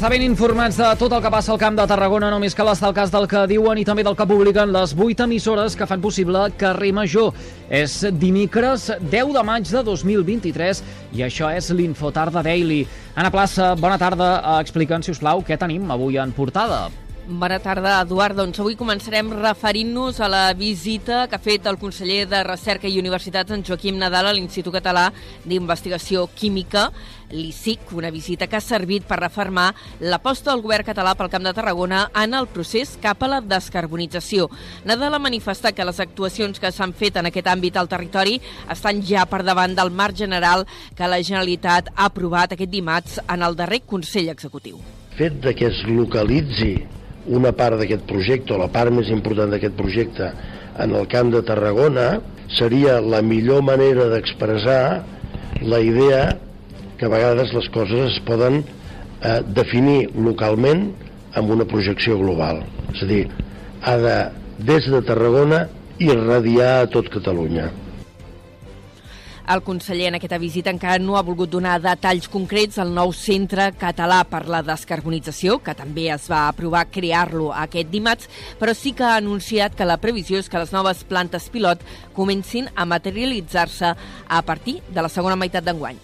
Estar ben informats de tot el que passa al Camp de Tarragona, només cal estar al cas del que diuen i també del que publiquen les 8 emissores que fan possible Carrer Major. És dimecres 10 de maig de 2023 i això és l'Infotarda Daily. Anna Plaça, bona tarda. Explica'ns, si us plau, què tenim avui en portada. Bona tarda, Eduard. Doncs avui començarem referint-nos a la visita que ha fet el conseller de Recerca i Universitats, en Joaquim Nadal, a l'Institut Català d'Investigació Química, l'ICIC, una visita que ha servit per reformar l'aposta del govern català pel Camp de Tarragona en el procés cap a la descarbonització. Nadal ha manifestat que les actuacions que s'han fet en aquest àmbit al territori estan ja per davant del marc general que la Generalitat ha aprovat aquest dimarts en el darrer Consell Executiu. Fet de que es localitzi una part d'aquest projecte, o la part més important d'aquest projecte, en el camp de Tarragona, seria la millor manera d'expressar la idea que a vegades les coses es poden eh, definir localment amb una projecció global. És a dir, ha de, des de Tarragona, irradiar a tot Catalunya. El conseller en aquesta visita encara no ha volgut donar detalls concrets al nou Centre Català per la Descarbonització, que també es va aprovar crear-lo aquest dimarts, però sí que ha anunciat que la previsió és que les noves plantes pilot comencin a materialitzar-se a partir de la segona meitat d'enguany.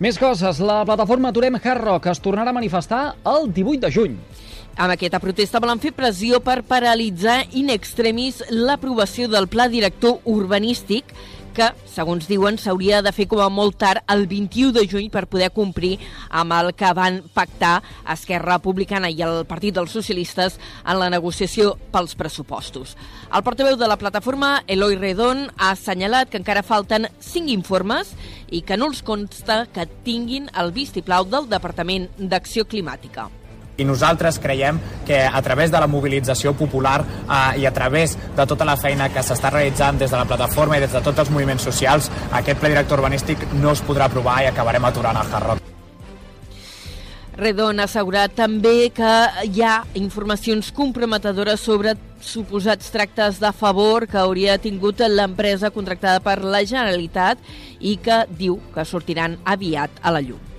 Més coses. La plataforma Aturem Hard Rock es tornarà a manifestar el 18 de juny. Amb aquesta protesta volen fer pressió per paralitzar in extremis l'aprovació del pla director urbanístic que, segons diuen, s'hauria de fer com a molt tard el 21 de juny per poder complir amb el que van pactar Esquerra Republicana i el Partit dels Socialistes en la negociació pels pressupostos. El portaveu de la plataforma, Eloi Redon, ha assenyalat que encara falten cinc informes i que no els consta que tinguin el vistiplau del Departament d'Acció Climàtica. I nosaltres creiem que a través de la mobilització popular eh, i a través de tota la feina que s'està realitzant des de la plataforma i des de tots els moviments socials, aquest pla director urbanístic no es podrà aprovar i acabarem aturant el Hard Rock. Redon ha assegurat també que hi ha informacions comprometedores sobre suposats tractes de favor que hauria tingut l'empresa contractada per la Generalitat i que diu que sortiran aviat a la llum.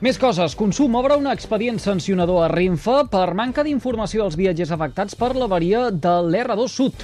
Més coses. Consum obre un expedient sancionador a Renfe per manca d'informació als viatgers afectats per l'avaria de l'R2 Sud.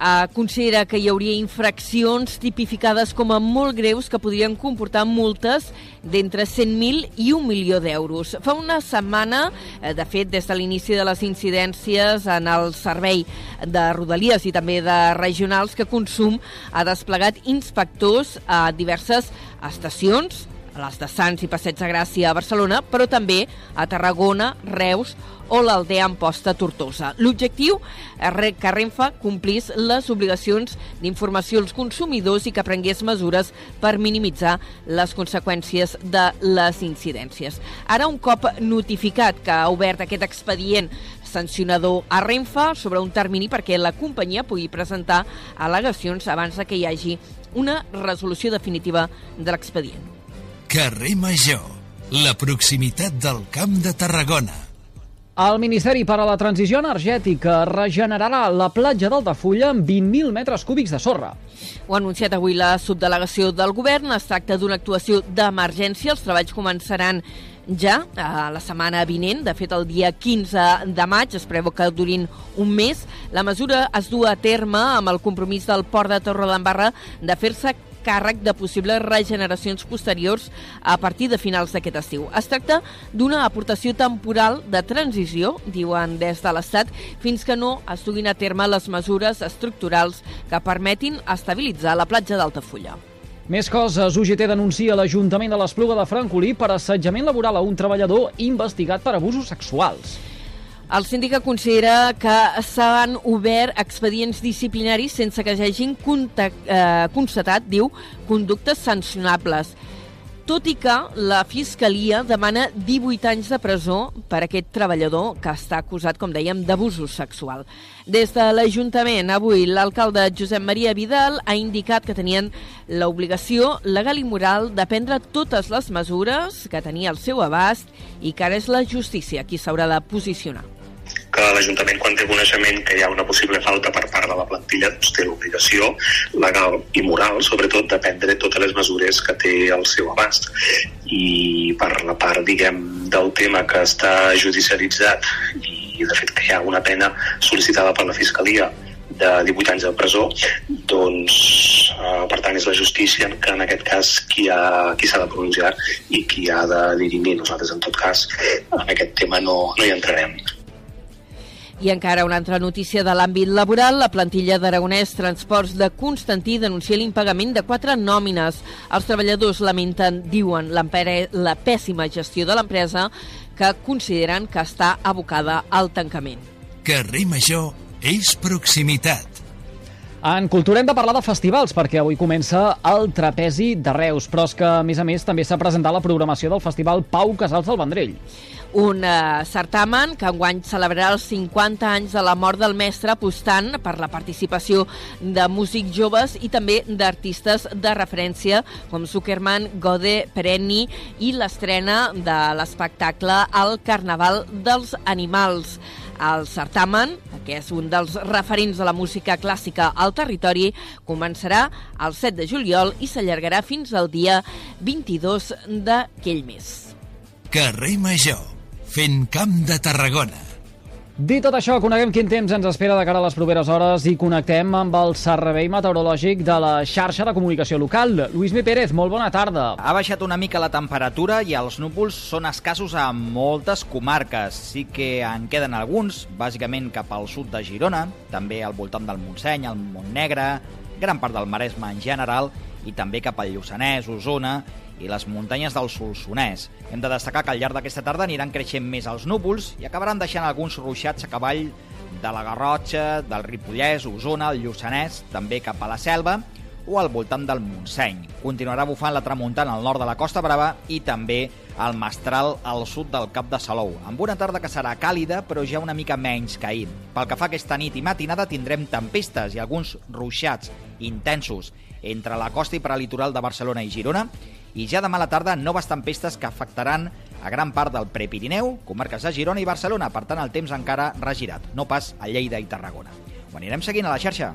Uh, considera que hi hauria infraccions tipificades com a molt greus que podrien comportar multes d'entre 100.000 i un milió d'euros. Fa una setmana, eh, de fet, des de l'inici de les incidències en el servei de Rodalies i també de regionals, que Consum ha desplegat inspectors a diverses estacions, a les de Sants i Passeig de Gràcia a Barcelona, però també a Tarragona, Reus o l'Aldea Amposta Tortosa. L'objectiu és que Renfe complís les obligacions d'informació als consumidors i que prengués mesures per minimitzar les conseqüències de les incidències. Ara, un cop notificat que ha obert aquest expedient sancionador a Renfe sobre un termini perquè la companyia pugui presentar al·legacions abans que hi hagi una resolució definitiva de l'expedient. Carrer Major, la proximitat del Camp de Tarragona. El Ministeri per a la Transició Energètica regenerarà la platja d'Altafulla amb 20.000 metres cúbics de sorra. Ho ha anunciat avui la subdelegació del govern. Es tracta d'una actuació d'emergència. Els treballs començaran ja a la setmana vinent, de fet el dia 15 de maig, es preveu que durin un mes. La mesura es du a terme amb el compromís del Port de Torredembarra de fer-se càrrec de possibles regeneracions posteriors a partir de finals d'aquest estiu. Es tracta d'una aportació temporal de transició, diuen des de l'Estat, fins que no es duguin a terme les mesures estructurals que permetin estabilitzar la platja d'Altafulla. Més coses. UGT denuncia l'Ajuntament de l'Espluga de Francolí per assetjament laboral a un treballador investigat per abusos sexuals. El síndic considera que s'han obert expedients disciplinaris sense que s'hagin eh, constatat, diu, conductes sancionables tot i que la Fiscalia demana 18 anys de presó per aquest treballador que està acusat, com dèiem, d'abusos sexual. Des de l'Ajuntament, avui, l'alcalde Josep Maria Vidal ha indicat que tenien l'obligació legal i moral de prendre totes les mesures que tenia al seu abast i que ara és la justícia qui s'haurà de posicionar que l'Ajuntament, quan té coneixement que hi ha una possible falta per part de la plantilla, doncs té l'obligació legal i moral, sobretot, de prendre totes les mesures que té al seu abast. i per la part, diguem, del tema que està judicialitzat i de fet que hi ha una pena sol·licitada per la Fiscalia de 18 anys de presó, doncs, eh, per tant, és la justícia que en aquest cas qui ha, qui s'ha de pronunciar i qui ha de dirimir. Nosaltres, en tot cas, en aquest tema no, no hi entrarem. I encara una altra notícia de l'àmbit laboral. La plantilla d'Aragonès Transports de Constantí denuncia l'impagament de quatre nòmines. Els treballadors lamenten, diuen, la pèssima gestió de l'empresa que consideren que està abocada al tancament. Carrer Major és proximitat. En cultura hem de parlar de festivals, perquè avui comença el Trapezi de Reus, però és que, a més a més, també s'ha presentat la programació del Festival Pau Casals del Vendrell. Un eh, certamen que enguany celebrarà els 50 anys de la mort del mestre apostant per la participació de músics joves i també d'artistes de referència com Zuckerman, Gode, Perenni i l'estrena de l'espectacle El Carnaval dels Animals. El certamen, que és un dels referents de la música clàssica al territori, començarà el 7 de juliol i s'allargarà fins al dia 22 d'aquell mes. Carrer Major fent camp de Tarragona. Dit tot això, coneguem quin temps ens espera de cara a les properes hores i connectem amb el Servei Meteorològic de la xarxa de comunicació local. Lluís Mi Pérez, molt bona tarda. Ha baixat una mica la temperatura i els núvols són escassos a moltes comarques. Sí que en queden alguns, bàsicament cap al sud de Girona, també al voltant del Montseny, el Montnegre, gran part del Maresme en general, i també cap al Lluçanès, Osona i les muntanyes del Solsonès. Hem de destacar que al llarg d'aquesta tarda aniran creixent més els núvols i acabaran deixant alguns ruixats a cavall de la Garrotxa, del Ripollès, Osona, el Lluçanès, també cap a la Selva o al voltant del Montseny. Continuarà bufant la tramuntana al nord de la Costa Brava i també el Mestral al sud del Cap de Salou, amb una tarda que serà càlida però ja una mica menys que ahir. Pel que fa aquesta nit i matinada tindrem tempestes i alguns ruixats intensos entre la costa i per al litoral de Barcelona i Girona i ja demà a la tarda noves tempestes que afectaran a gran part del Prepirineu, comarques de Girona i Barcelona, per tant el temps encara regirat, no pas a Lleida i Tarragona. Ho anirem seguint a la xarxa.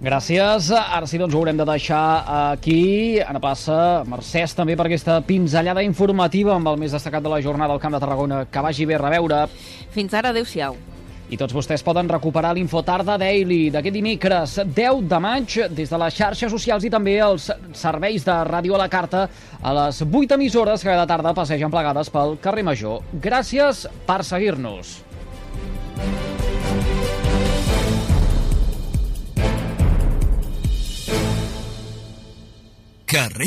Gràcies. Ara sí, doncs ho haurem de deixar aquí. Ana passa Mercès també per aquesta pinzellada informativa amb el més destacat de la jornada al Camp de Tarragona. Que vagi bé, reveure. Fins ara, adeu-siau. I tots vostès poden recuperar l'Infotarda Daily d'aquest dimecres 10 de maig des de les xarxes socials i també els serveis de ràdio a la carta a les 8 emissores que cada tarda passegen plegades pel carrer Major. Gràcies per seguir-nos. Carrer